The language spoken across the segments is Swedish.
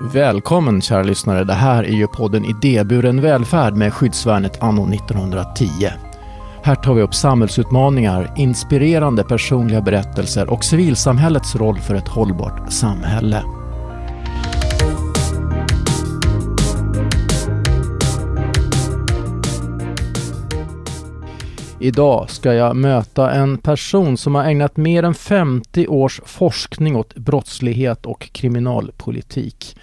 Välkommen kära lyssnare. Det här är ju podden Idéburen välfärd med skyddsvärnet anno 1910. Här tar vi upp samhällsutmaningar, inspirerande personliga berättelser och civilsamhällets roll för ett hållbart samhälle. Idag ska jag möta en person som har ägnat mer än 50 års forskning åt brottslighet och kriminalpolitik.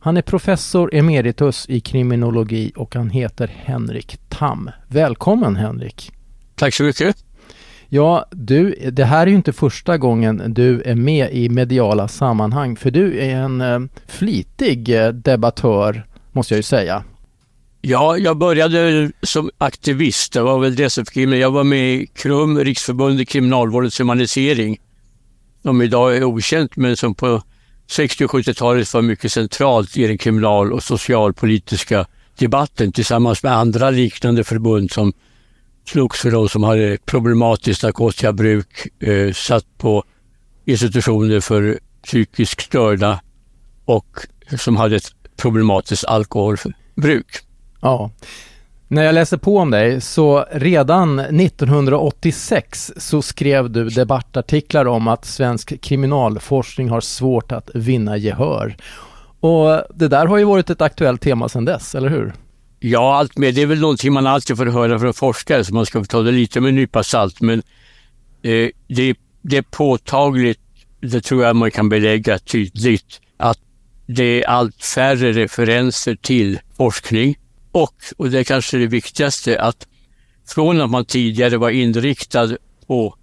Han är professor emeritus i kriminologi och han heter Henrik Tam. Välkommen Henrik! Tack så mycket! Ja, du, det här är ju inte första gången du är med i mediala sammanhang, för du är en eh, flitig eh, debattör, måste jag ju säga. Ja, jag började som aktivist. Det var väl det som fick Jag var med i KRUM, Riksförbundet kriminalvårdens humanisering, som idag är okänt, men som på 60 och 70-talet var mycket centralt i den kriminal och socialpolitiska debatten tillsammans med andra liknande förbund som slogs för de som hade problematiskt narkotikabruk, eh, satt på institutioner för psykiskt störda och som hade ett problematiskt alkoholbruk. Ja. När jag läser på om dig så redan 1986 så skrev du debattartiklar om att svensk kriminalforskning har svårt att vinna gehör. Och det där har ju varit ett aktuellt tema sedan dess, eller hur? Ja, allt med. Det är väl någonting man alltid får höra från forskare, så man ska ta det lite med en nypa salt. Men eh, det, det är påtagligt, det tror jag man kan belägga tydligt, att det är allt färre referenser till forskning och, och det är kanske det viktigaste, att från att man tidigare var inriktad på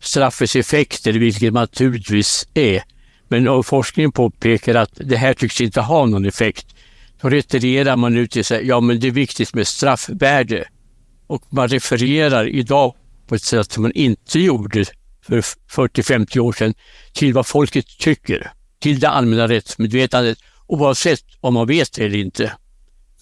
straffets effekter, vilket man naturligtvis är, men forskningen påpekar att det här tycks inte ha någon effekt, då retirerar man nu till att säga ja men det är viktigt med straffvärde. Och man refererar idag på ett sätt som man inte gjorde för 40-50 år sedan till vad folket tycker, till det allmänna rättsmedvetandet oavsett om man vet det eller inte.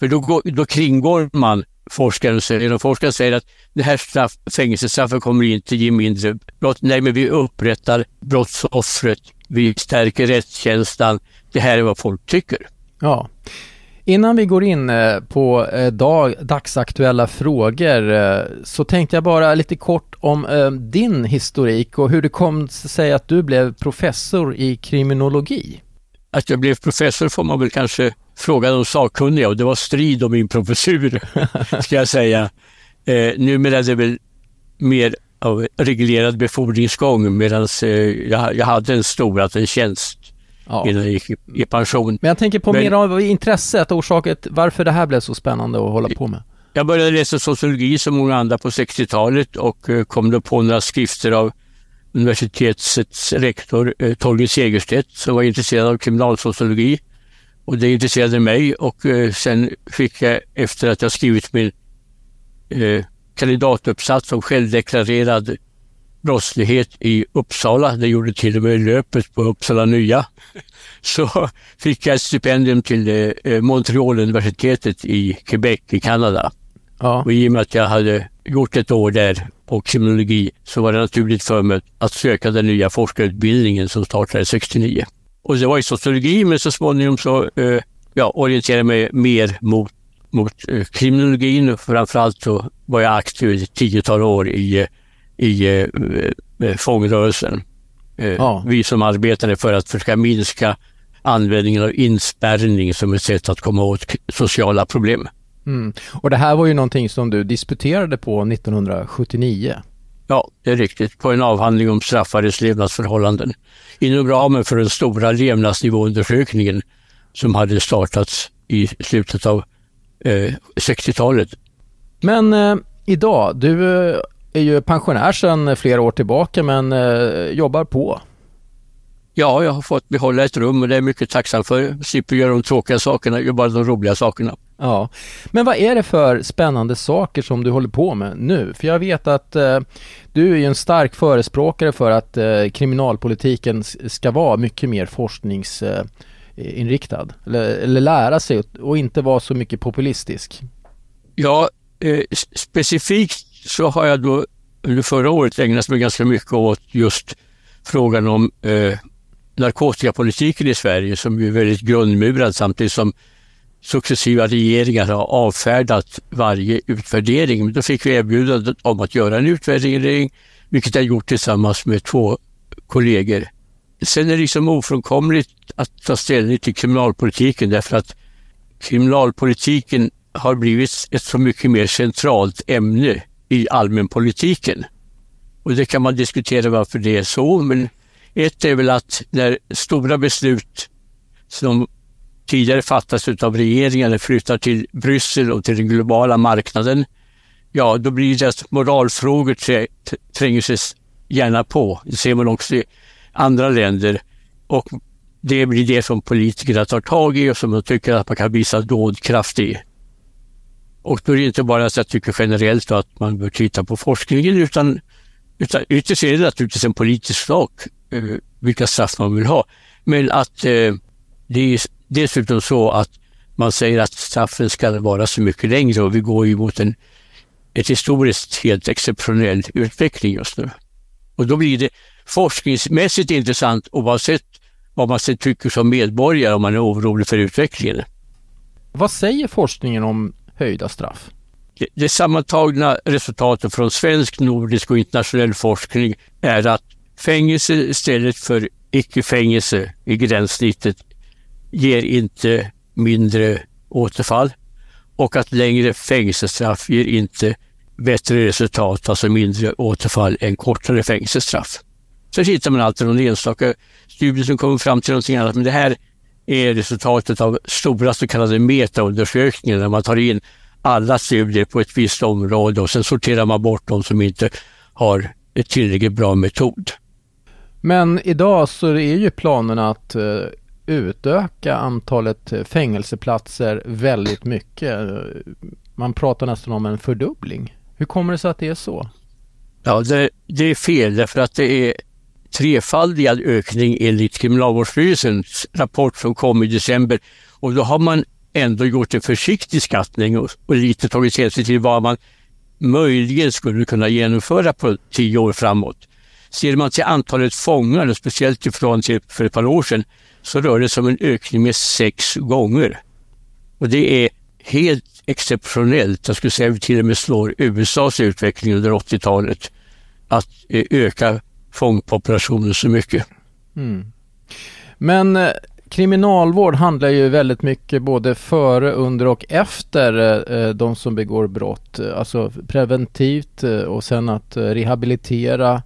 För då, går, då kringgår man forskaren säger, och forskaren säger att det här straff, fängelsestraffet kommer inte ge mindre brott. Nej, men vi upprättar brottsoffret, vi stärker rättskänslan. Det här är vad folk tycker. Ja. Innan vi går in eh, på eh, dag, dagsaktuella frågor eh, så tänkte jag bara lite kort om din historik och hur det kom sig att du blev professor i kriminologi. Att jag blev professor får man väl kanske fråga de sakkunniga och det var strid om min professur, ska jag säga. Eh, numera är det väl mer av reglerad befordringsgång medan eh, jag, jag hade en stor, alltså en tjänst ja. innan jag gick i, i, pension. Men jag tänker på Men, mer av intresset, orsaket varför det här blev så spännande att hålla på med. Jag började läsa sociologi som många andra på 60-talet och eh, kom då på några skrifter av universitetets rektor eh, Torgny Segerstedt som var intresserad av kriminalsociologi. Och det intresserade mig och eh, sen fick jag efter att jag skrivit min eh, kandidatuppsats om självdeklarerad brottslighet i Uppsala, det gjorde till och med löpet på Uppsala Nya, så fick jag ett stipendium till eh, Montreal-universitetet i Quebec i Kanada. Ja. Och i och med att jag hade gjort ett år där på kriminologi så var det naturligt för mig att söka den nya forskarutbildningen som startade 69. Och det var i sociologi, men så småningom så eh, ja, orienterade jag mig mer mot, mot eh, kriminologin. Framförallt så var jag aktiv ett tiotal år i, i eh, eh fångrörelsen. Eh, ja. Vi som arbetade för att försöka minska användningen av inspärrning som ett sätt att komma åt sociala problem. Mm. Och det här var ju någonting som du disputerade på 1979. Ja, det är riktigt. På en avhandling om straffares levnadsförhållanden inom ramen för den stora levnadsnivåundersökningen som hade startats i slutet av eh, 60-talet. Men eh, idag, du eh, är ju pensionär sedan flera år tillbaka men eh, jobbar på. Ja, jag har fått behålla ett rum och det är jag mycket tacksam för. Jag slipper göra de tråkiga sakerna, gör bara de roliga sakerna. Ja, men vad är det för spännande saker som du håller på med nu? För jag vet att eh, du är ju en stark förespråkare för att eh, kriminalpolitiken ska vara mycket mer forskningsinriktad. Eh, eller, eller, lära sig och, och, inte vara så mycket populistisk. Ja, eh, specifikt så har jag då under förra året ägnat mig ganska mycket åt just frågan om eh, narkotikapolitiken i Sverige som är väldigt grundmurad samtidigt som successiva regeringar har avfärdat varje utvärdering. Men då fick vi erbjudandet om att göra en utvärdering, vilket jag gjort tillsammans med två kollegor. Sen är det liksom ofrånkomligt att ta ställning till kriminalpolitiken därför att kriminalpolitiken har blivit ett så mycket mer centralt ämne i allmänpolitiken. Och det kan man diskutera varför det är så, men ett är väl att när stora beslut som tidigare fattas av regeringen flyttar till Bryssel och till den globala marknaden, ja då blir det att moralfrågor tränger sig gärna på. Det ser man också i andra länder. Och det blir det som politikerna tar tag i och som de tycker att man kan visa dådkraft i. Och då är det inte bara så att jag tycker generellt att man bör titta på forskningen utan, utan ytterst är det naturligtvis en politisk sak eh, vilka straff man vill ha. Men att eh, det är dessutom så att man säger att straffen ska vara så mycket längre och vi går ju mot en ett historiskt helt exceptionell utveckling just nu. Och då blir det forskningsmässigt intressant oavsett vad man sen tycker som medborgare om man är orolig för utvecklingen. Vad säger forskningen om höjda straff? Det, det sammantagna resultatet från svensk, nordisk och internationell forskning är att fängelse istället för icke-fängelse i gränssnittet ger inte mindre återfall och att längre fängelsestraff ger inte bättre resultat, alltså mindre återfall än kortare fängelsestraff. Sen hittar man alltid någon enstaka studie som kommer fram till någonting annat, men det här är resultatet av stora så kallade metaundersökningar där man tar in alla studier på ett visst område och sen sorterar man bort de som inte har ett tillräckligt bra metod. Men idag så är ju planerna att eh, utöka antalet eh, fängelseplatser väldigt mycket. Man pratar nästan om en fördubbling. Hur kommer det sig att det är så? Ja, det, det är fel därför att det är trefaldigad ökning enligt Kriminalvårdsstyrelsens rapport som kom i december. Och då har man ändå gjort en försiktig skattning och, och lite tagit hänsyn till vad man möjligen skulle kunna genomföra på tio år framåt. Ser man till antalet fångar, och speciellt ifrån till för ett par år sedan, så rör det sig om en ökning med sex gånger. Och det är helt exceptionellt. Jag skulle säga att vi till och med slår USAs utveckling under 80-talet att eh, öka fångpopulationen så mycket. Mm. Men eh, kriminalvård handlar ju väldigt mycket både före, under och efter eh, de som begår brott. Alltså preventivt och sen att rehabilitera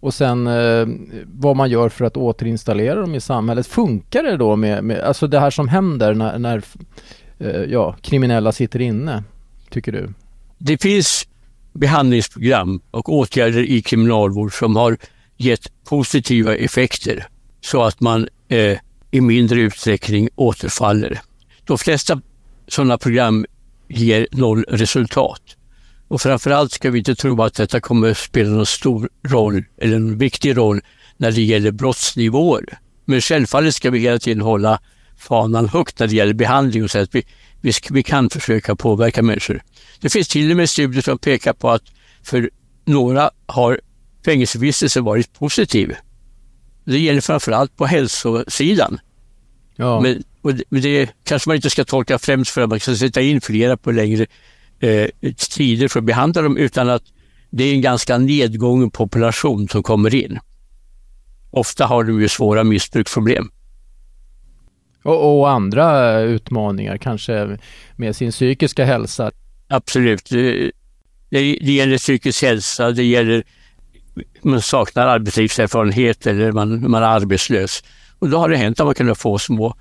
och sen eh, vad man gör för att återinstallera dem i samhället. Funkar det då med, med alltså det här som händer när, när eh, ja, kriminella sitter inne, tycker du? Det finns behandlingsprogram och åtgärder i kriminalvård som har gett positiva effekter så att man eh, i mindre utsträckning återfaller. De flesta sådana program ger noll resultat. Och framförallt ska vi inte tro att detta kommer att spela någon stor roll eller en viktig roll när det gäller brottsnivåer. Men självfallet ska vi hela tiden hålla fanan högt när det gäller behandling och säga att vi, vi, vi kan försöka påverka människor. Det finns till och med studier som pekar på att för några har fängelsevistelse varit positiv. Det gäller framförallt på hälsosidan. Ja. Men, och det, men det kanske man inte ska tolka främst för att man ska sätta in flera på längre eh, tider för att behandla dem utan att det är en ganska nedgången population som kommer in. Ofta har de ju svåra missbruksproblem. Och, och, andra utmaningar, kanske med sin psykiska hälsa? Absolut. Det, det, gäller psykisk hälsa, det gäller man saknar arbetslivserfarenhet eller man, man är arbetslös. Och då har det hänt att man kan få små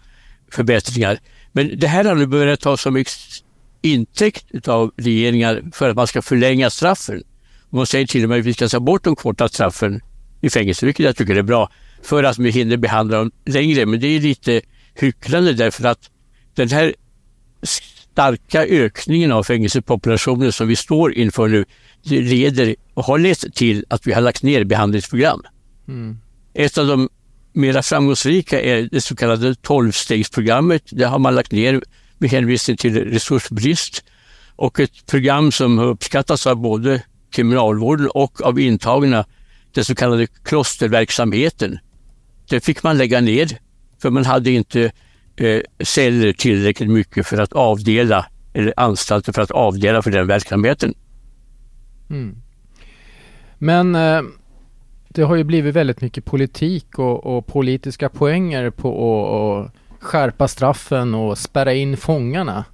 förbättringar. Men det här har nu börjat ta som intäkt av regeringar för att man ska förlänga straffen. Man säger till och med att vi ska ta bort de korta straffen i fängelse, vilket jag tycker är bra, för att vi hinner behandla dem längre. Men det är lite hycklande därför att den här starka ökningen av fängelsepopulationen som vi står inför nu leder och har lett till att vi har lagt ner behandlingsprogram. Mm. Ett av de mera framgångsrika är det så kallade tolvstegsprogrammet. Det har man lagt ner med hänvisning till resursbrist och ett program som har uppskattats av både kriminalvården och av intagna, den så kallade klosterverksamheten. det fick man lägga ned för man hade inte eh, celler tillräckligt mycket för att avdela eller anstalter för att avdela för den verksamheten. Mm. Men eh, det har ju blivit väldigt mycket politik och, och politiska poänger på att skärpa straffen och spärra in fångarna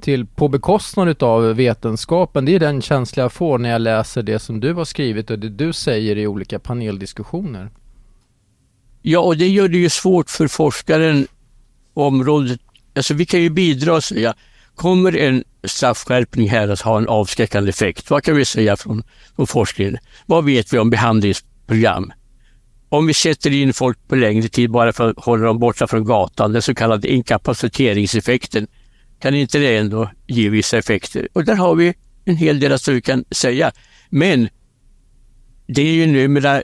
till på bekostnad av vetenskapen. Det är den känsla jag får när jag läser det som du har skrivit och det du säger i olika paneldiskussioner. Ja, och det gör det ju svårt för forskaren området. Alltså vi kan ju bidra och säga, kommer en straffskärpning här att ha en avskräckande effekt? Vad kan vi säga från, från forskningen? Vad vet vi om behandlingsprogram? Om vi sätter in folk på längre tid bara för att hålla dem borta från gatan, den så kallade inkapaciteringseffekten, kan inte det ändå ge vissa effekter? Och där har vi en hel del att vi kan säga. Men det är ju numera,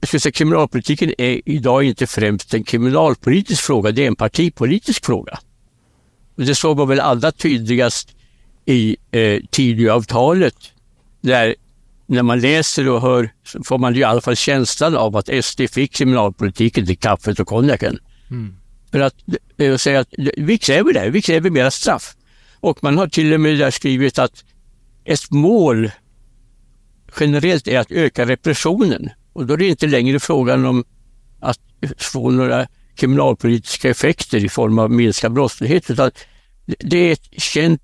jag skulle säga, kriminalpolitiken är idag inte främst en kriminalpolitisk fråga, det är en partipolitisk fråga. Och det såg man väl allra tydligast i eh, Tidöavtalet där när man läser och hör så får man ju i alla fall känslan av att SD fick kriminalpolitiken till kaffet och konjaken. Mm. För att eh, säga att vi kräver det, vi kräver mera straff. Och man har till och med där skrivit att ett mål generellt är att öka repressionen. Och då är det inte längre frågan om att få några kriminalpolitiska effekter i form av minskad brottslighet, utan det är ett känt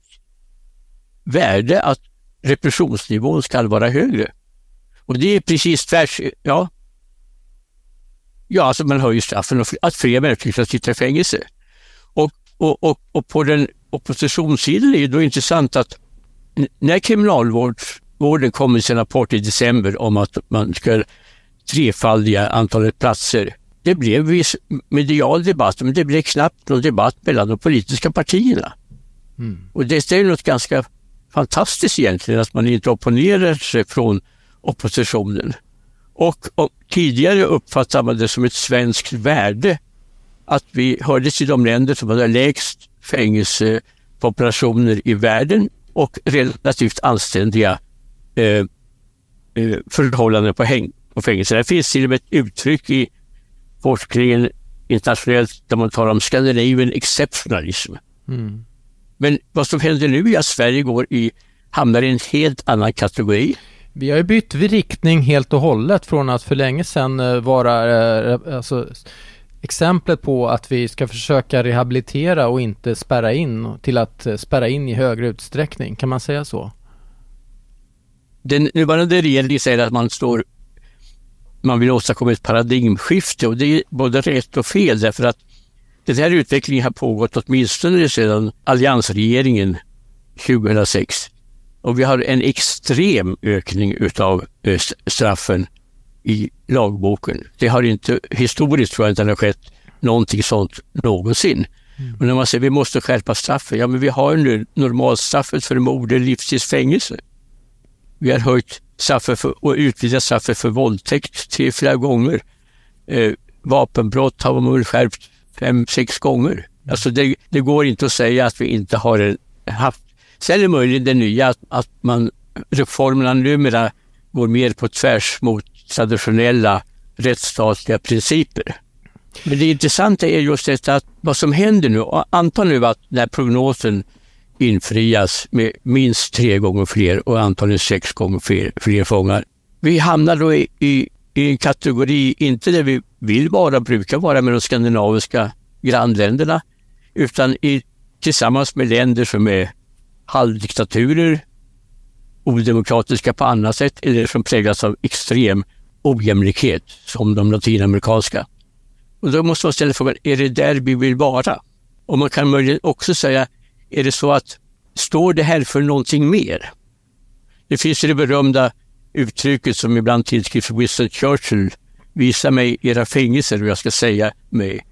värde att repressionsnivån ska vara högre. Och det är precis tvärs, ja, ja alltså man höjer straffen och att fler människor ska sitta i fängelse. Och, och, och, och på den oppositionssidan är det då intressant att när kriminalvården kom med sin rapport i december om att man ska trefaldiga antalet platser. Det blev viss medial debatt, men det blev knappt någon debatt mellan de politiska partierna. Mm. Och det är något ganska fantastiskt egentligen att man inte opponerar sig från oppositionen. Och, och tidigare uppfattade man det som ett svenskt värde att vi hörde till de länder som hade lägst fängelsepopulationer i världen och relativt anständiga eh, eh förhållanden på, häng, på fängelser. Det finns till och med ett uttryck i forskningen internationellt där man talar om Scandinavian exceptionalism. Mm. Men vad som händer nu är att Sverige går i, hamnar i en helt annan kategori. Vi har ju bytt riktning helt och hållet från att för länge sedan eh, vara eh, alltså, exemplet på att vi ska försöka rehabilitera och inte spärra in till att eh, spärra in i högre utsträckning. Kan man säga så? Den nuvarande regeringen säger att man står man vill åstadkomma ett paradigmskifte och det är både rätt och fel därför att den här utvecklingen har pågått åtminstone sedan alliansregeringen 2006. Och vi har en extrem ökning utav eh, straffen i lagboken. Det har inte, historiskt tror jag inte det har skett någonting sånt någonsin. Mm. Och när man säger att vi måste skärpa straffen, ja men vi har nu normalstraffet för mord är livstids fängelse. Vi har höjt straffet för, och utvidgat straffet för våldtäkt till flera gånger. Eh, vapenbrott har man skärpt fem, sex gånger. Alltså det, det, går inte att säga att vi inte har haft... Sen är det möjligt det nya att, att man, reformerna numera går mer på tvärs mot traditionella rättsstatliga principer. Men det intressanta är just detta att vad som händer nu, anta nu att den här prognosen infrias med minst tre gånger fler och antagligen sex gånger fler, fler fångar. Vi hamnar då i, i, i en kategori, inte där vi vill vara, brukar vara med de skandinaviska grannländerna, utan i, tillsammans med länder som är halvdiktaturer, odemokratiska på annat sätt eller som präglas av extrem ojämlikhet som de latinamerikanska. Och då måste man ställa frågan, är det där vi vill vara? Och man kan möjligen också säga, är det så att står det här för någonting mer? Det finns det berömda uttrycket som ibland tillskrivs Winston Churchill. Visa mig era fängelser och jag ska säga, mig,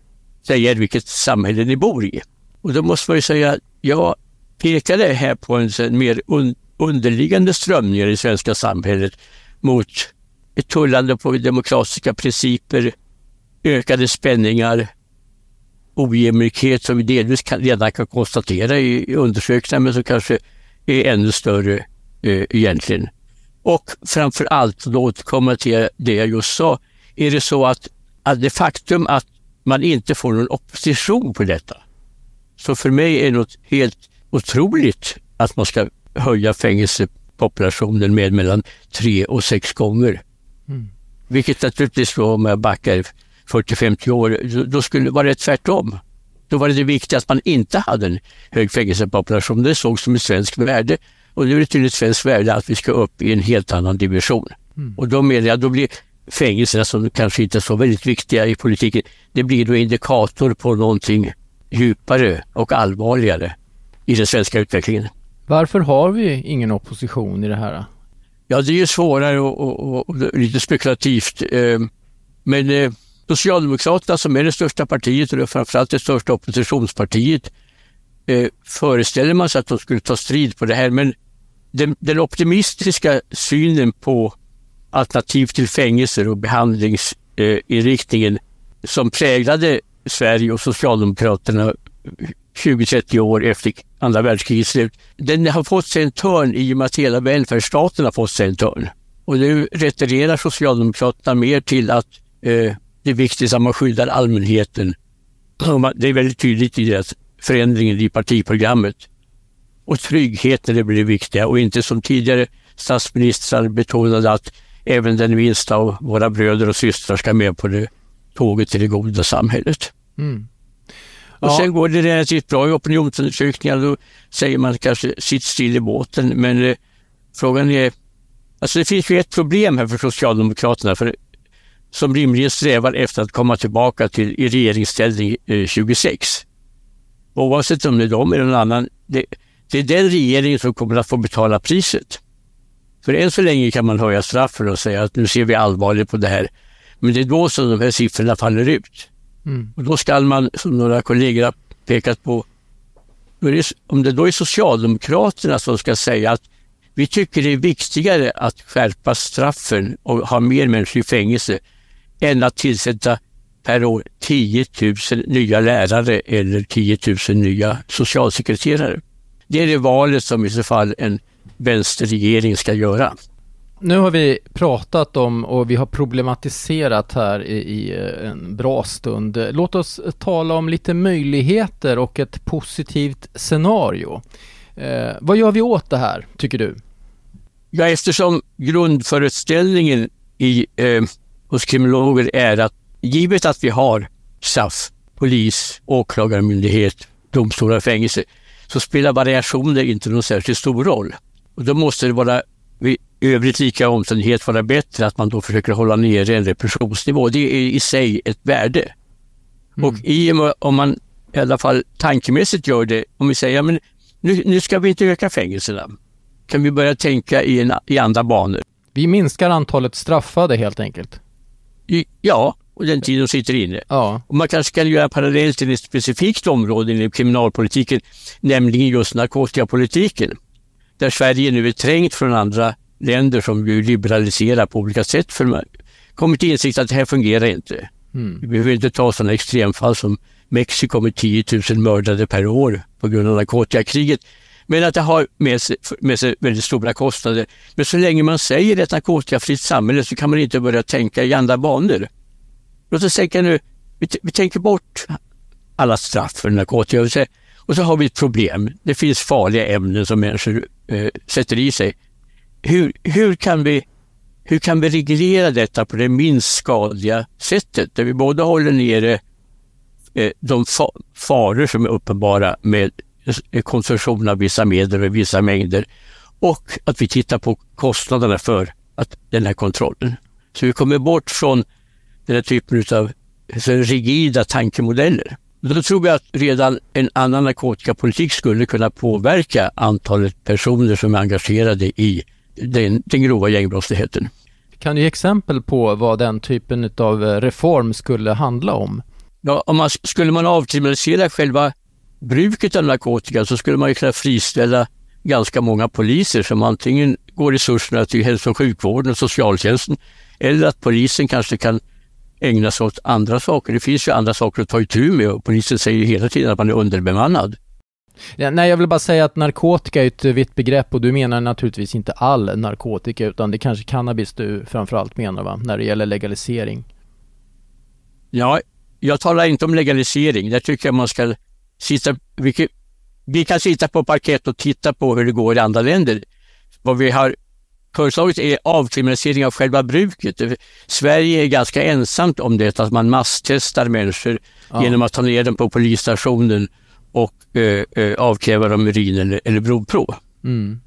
säga er vilket samhälle ni bor i. Och då måste man ju säga, jag pekade här på en, en mer un, underliggande strömning i det svenska samhället mot ett tullande på demokratiska principer, ökade spänningar, ojämlikhet som vi delvis kan, redan kan konstatera i, i undersökningar men som kanske är ännu större eh, egentligen. Och framför allt, då återkomma till det jag just sa, är det så att att det faktum att man inte får någon opposition på detta. Så för mig är det något helt otroligt att man ska höja fängelsepopulationen med mellan tre och sex gånger. Mm. Vilket naturligtvis då om jag backar 40-50 år, då skulle vara det tvärtom. Då var det det viktiga att man inte hade en hög fängelsepopulation. Det sågs som ett svenskt värde och nu är det tydligen ett svenskt värde att vi ska upp i en helt annan division. Mm. Och då menar jag, då blir fängelserna som kanske inte är så väldigt viktiga i politiken, det blir då indikator på någonting djupare och allvarligare i den svenska utvecklingen. Varför har vi ingen opposition i det här? Ja, det är ju svårare och, och, och lite spekulativt. Eh, men eh, Socialdemokraterna som är det största partiet och framförallt det största oppositionspartiet eh, föreställer man sig att de skulle ta strid på det här men den, den optimistiska synen på alternativ till fängelser och behandlingsinriktningen eh, som präglade Sverige och Socialdemokraterna 20-30 år efter andra världskrigets slut. Den har fått sig en törn i och med att hela välfärdsstaten har fått sig en törn. Och nu retirerar Socialdemokraterna mer till att eh, det är viktigt att man skyddar allmänheten. Det är väldigt tydligt i deras förändringen i partiprogrammet. Och tryggheten det blir viktiga och inte som tidigare statsministrar betonade att även den minsta av våra bröder och systrar ska med på det tåget till det goda samhället. Mm. Och sen går det relativt bra i opinionsundersökningar. Då säger man kanske sitt still i båten. Men eh, frågan är, alltså det finns ju ett problem här för Socialdemokraterna. För som rimligen strävar efter att komma tillbaka till i regeringsställning eh, 26. Oavsett om det är de eller någon annan, det, det är den regeringen som kommer att få betala priset. För än så länge kan man höja straffen och säga att nu ser vi allvarligt på det här. Men det är då som de här siffrorna faller ut. Mm. Och då ska man, som några kollegor har pekat på, det, om det då är Socialdemokraterna som ska säga att vi tycker det är viktigare att skärpa straffen och ha mer människor i fängelse än att tillsätta per år 10 000 nya lärare eller 10 000 nya socialsekreterare. Det är det valet som i så fall en vänsterregering ska göra. Nu har vi pratat om och vi har problematiserat här i, i, en bra stund. Låt oss tala om lite möjligheter och ett positivt scenario. Eh, vad gör vi åt det här, tycker du? Ja, eftersom grundföreställningen i, eh, hos kriminologer är att givet att vi har SAF, polis, åklagarmyndighet, domstolar och fängelse så spelar variationer inte någon särskilt stor roll. Och då måste det vara vid övrigt lika omständighet vara bättre att man då försöker hålla nere en repressionsnivå. Det är i sig ett värde. Mm. Och i, om man i alla fall tankemässigt gör det, om vi säger men nu, nu ska vi inte öka fängelserna. Kan vi börja tänka i, en, i andra banor? Vi minskar antalet straffade helt enkelt. I, ja, och den tid de sitter inne. Ja. Och man kanske kan göra parallellt till ett specifikt område inom kriminalpolitiken, nämligen just narkotikapolitiken. Där Sverige nu är trängt från andra länder som ju liberaliserar på olika sätt. För man kommit till insikt att det här fungerar inte. Mm. Vi behöver inte ta sådana extremfall som Mexiko med 10 000 mördade per år på grund av narkotikakriget. Men att det har med sig, med sig väldigt stora kostnader. Men så länge man säger ett narkotikafritt samhälle så kan man inte börja tänka i andra banor. Låt oss tänka nu, vi, vi tänker bort alla straff för narkotika och så har vi ett problem. Det finns farliga ämnen som människor eh, sätter i sig. Hur, hur, kan vi, hur kan vi reglera detta på det minst skadliga sättet? Där vi både håller nere eh, de fa faror som är uppenbara med eh, konsumtion av vissa medel och vissa mängder och att vi tittar på kostnaderna för att, den här kontrollen. Så vi kommer bort från den här typen av rigida tankemodeller. Då tror jag att redan en annan narkotikapolitik skulle kunna påverka antalet personer som är engagerade i den, den grova gängbrottsligheten. Kan du ge exempel på vad den typen av reform skulle handla om? Ja, om man, skulle man avkriminalisera själva bruket av narkotika så skulle man ju kunna friställa ganska många poliser som antingen går resurserna till hälso och sjukvården och socialtjänsten eller att polisen kanske kan ägna sig åt andra saker. Det finns ju andra saker att ta itu med och polisen säger hela tiden att man är underbemannad. Ja, nej, jag vill bara säga att narkotika är ett vitt begrepp och du menar naturligtvis inte all narkotika utan det kanske cannabis du framförallt menar va, när det gäller legalisering? Ja, jag talar inte om legalisering. Där tycker jag man ska sitta... Vi, vi kan sitta på parkett och titta på hur det går i andra länder. Vad vi har föreslagit är avkriminalisering av själva bruket. Sverige är ganska ensamt om det, att man masstestar människor ja. genom att ta ner dem på polisstationen och eh, eh, avkräva dem urin eller, eller blodprov. Mm.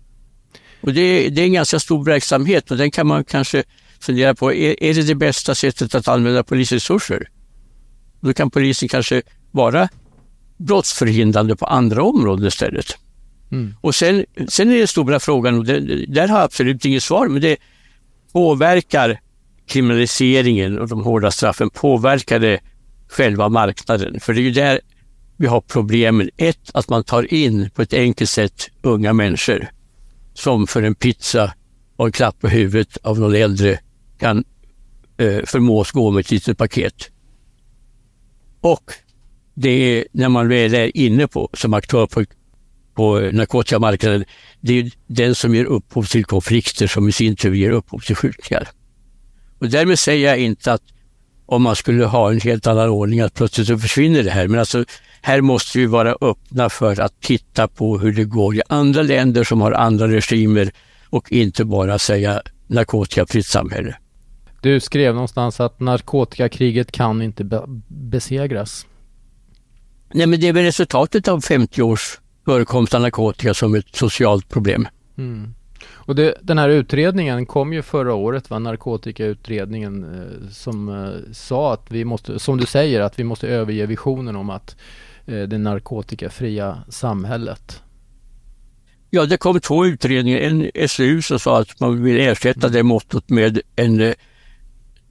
Och det, det, är en ganska stor verksamhet och den kan man kanske fundera på, är, är det det bästa sättet att använda polisresurser? Då kan polisen kanske vara brottsförhindrande på andra områden istället. Mm. Och sen, sen är den stora frågan, och det, där har jag absolut inget svar, men det påverkar kriminaliseringen och de hårda straffen, påverkar det själva marknaden? För det är ju där vi har problemen. Ett, att man tar in på ett enkelt sätt unga människor som för en pizza och en klapp på huvudet av någon äldre kan eh, förmås gå med ett litet paket. Och det är när man väl är inne på som aktör på, på narkotikamarknaden, det är den som ger upphov till konflikter som i sin tur ger upphov till skjutningar. Och därmed säger jag inte att om man skulle ha en helt annan ordning att plötsligt så försvinner det här. Men alltså här måste vi vara öppna för att titta på hur det går i andra länder som har andra regimer och inte bara säga narkotikafritt samhälle. Du skrev någonstans att narkotikakriget kan inte be besegras. Nej men det är väl resultatet av 50 års förekomst av narkotika som ett socialt problem. Mm. Och det, den här utredningen kom ju förra året, va? narkotikautredningen eh, som eh, sa att vi måste, som du säger, att vi måste överge visionen om att eh, det narkotikafria samhället. Ja, det kom två utredningar. En SU som sa att man vill ersätta det måttot med en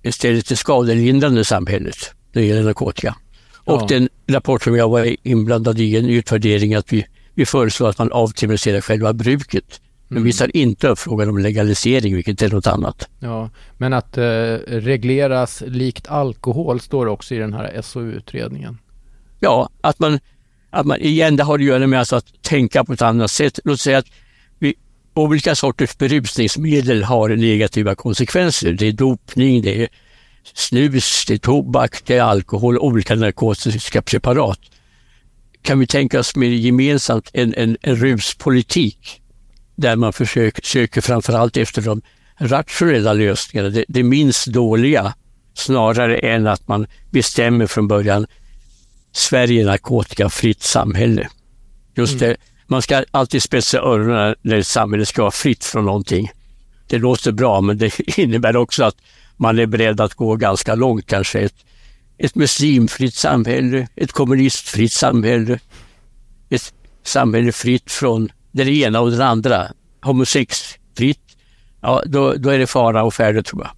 istället det skadelindrande samhället när det gäller narkotika. Och ja. den rapport som jag var inblandad i, en utvärdering, att vi, vi föreslår att man avkriminaliserar själva bruket. Men mm. vi tar inte upp frågan om legalisering, vilket är något annat. Ja, men att eh, regleras likt alkohol står också i den här SOU-utredningen. Ja, att man, att man igen, det har att göra med alltså att tänka på ett annat sätt. Låt säga att vi, olika sorters berusningsmedel har negativa konsekvenser. Det är dopning, det är snus, det är tobak, det är alkohol, olika narkotiska preparat. Kan vi tänka oss mer gemensamt en, en, en ruspolitik där man försöker, söker framförallt efter de rationella lösningarna, det, det minst dåliga, snarare än att man bestämmer från början Sverige narkotikafritt samhälle. Just mm. det, man ska alltid spetsa öronen när samhället ska vara fritt från någonting. Det låter bra men det innebär också att man är beredd att gå ganska långt kanske. Ett, ett muslimfritt samhälle, ett kommunistfritt samhälle, ett samhälle fritt från det ena och det andra. Homosexfritt, ja då, då är det fara och färde tror jag.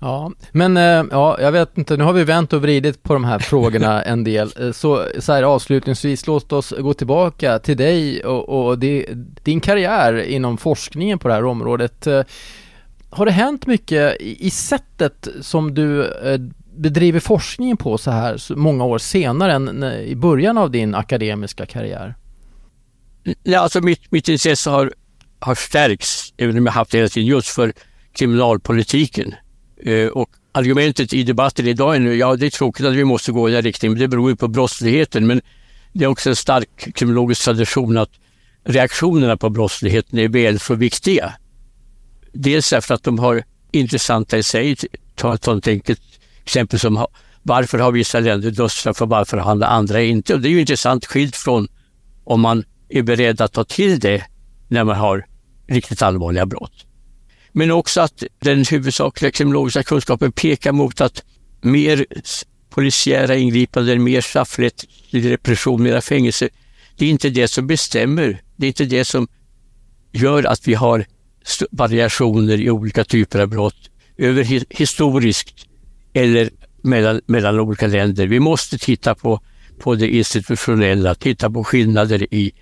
Ja, men eh, ja, jag vet inte, nu har vi vänt och vridit på de här frågorna en del. Eh, så, så här avslutningsvis, låt oss gå tillbaka till dig och, och din karriär inom forskningen på det här området. Eh, har det hänt mycket i sättet som du bedriver forskningen på så här många år senare än eh, i början av din akademiska karriär? Ja, alltså mitt, mitt intresse har, har stärkts, även om jag haft det hela tiden, just för kriminalpolitiken. Eh, och argumentet i debatten idag är nu, ja det är tråkigt att vi måste gå i den riktningen, men det beror ju på brottsligheten. Men det är också en stark kriminologisk tradition att reaktionerna på brottsligheten är väl så viktiga. Dels därför att de har intressanta i sig. Ta ett sådant enkelt exempel som varför har vissa länder dödsstraff och varför har andra inte? Och det är ju intressant skilt från om man är beredd att ta till det när man har riktigt allvarliga brott. Men också att den huvudsakliga kriminologiska kunskapen pekar mot att mer polisiära ingripanden, mer straffrätt, repression, mera fängelse. Det är inte det som bestämmer. Det är inte det som gör att vi har variationer i olika typer av brott över historiskt eller mellan, mellan olika länder. Vi måste titta på, på det institutionella, titta på skillnader i,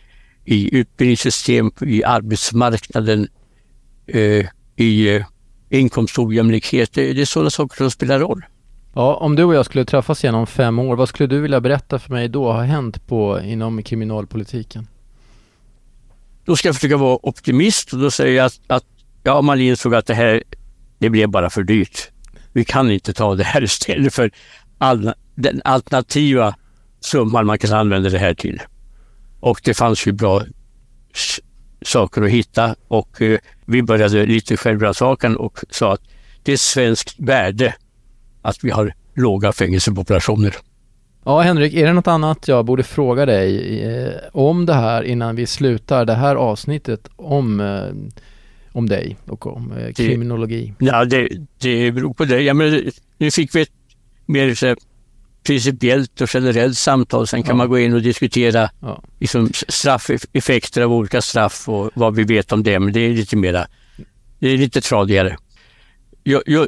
i utbildningssystem, i arbetsmarknaden, eh, i eh, inkomstojämlikhet. Det, det är sådana saker som spelar roll. Ja, om du och jag skulle träffas igen om fem år, vad skulle du vilja berätta för mig då har hänt på, inom kriminalpolitiken? Då ska jag försöka vara optimist och då säger jag att, att ja, man insåg att det här, det blev bara för dyrt. Vi kan inte ta det här istället för all, den alternativa summan man kan använda det här till. Och det fanns ju bra saker att hitta och eh, vi började lite självrannsakan och sa att det är svenskt värde att vi har låga fängelsepopulationer. Ja, Henrik, är det något annat jag borde fråga dig eh, om det här innan vi slutar det här avsnittet om, eh, om dig och om eh, kriminologi? Det, ja, det, det beror på det. Ja, men, nu fick vi ett mer så principiellt och generellt samtal. Sen kan ja. man gå in och diskutera ja. liksom, straffeffekter av olika straff och vad vi vet om det. Men det är lite mera, det är lite tradigare.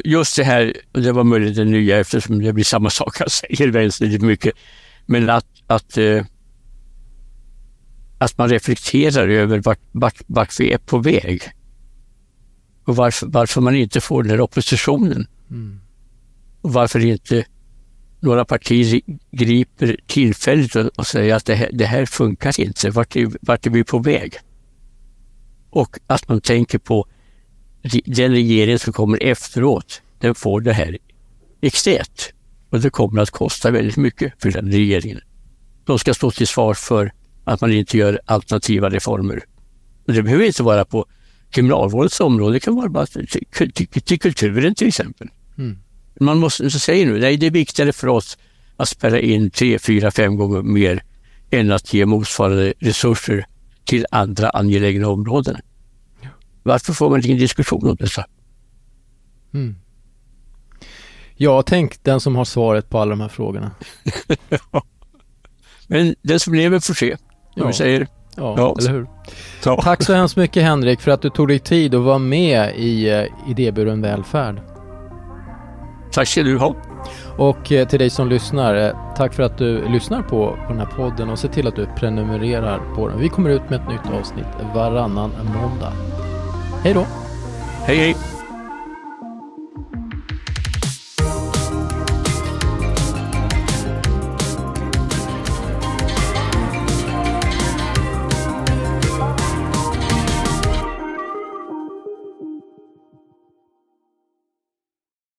Just det här, och det var möjligt det nya eftersom det blir samma sak jag säger väldigt mycket. Men att, att, eh, att man reflekterar över vart, vart, vart vi är på väg. Och varför, varför man inte får den här oppositionen. Mm. Och varför inte några partier griper tillfället och, och säger att det här, det här funkar inte. Vart är, vart är vi på väg? Och att man tänker på den regering som kommer efteråt, den får det här extremt. Och det kommer att kosta väldigt mycket för den regeringen. De ska stå till svar för att man inte gör alternativa reformer. Och det behöver inte vara på kriminalvårdens område, det kan vara bara till, till, till kulturen till exempel. Mm. Man måste, så säger nu, nej det är viktigare för oss att spärra in tre, fyra, fem gånger mer än att ge motsvarande resurser till andra angelägna områden. Varför får man ingen diskussion om dessa? Mm. Ja, tänk den som har svaret på alla de här frågorna. Men den som lever får se, ja. vi säger. Ja, ja, eller hur? Ja. Tack så hemskt mycket Henrik för att du tog dig tid att vara med i uh, Idéburen välfärd. Tack ska du ha. Och uh, till dig som lyssnar, uh, tack för att du lyssnar på, på den här podden och se till att du prenumererar på den. Vi kommer ut med ett nytt avsnitt varannan måndag. Hej då! Hej hej!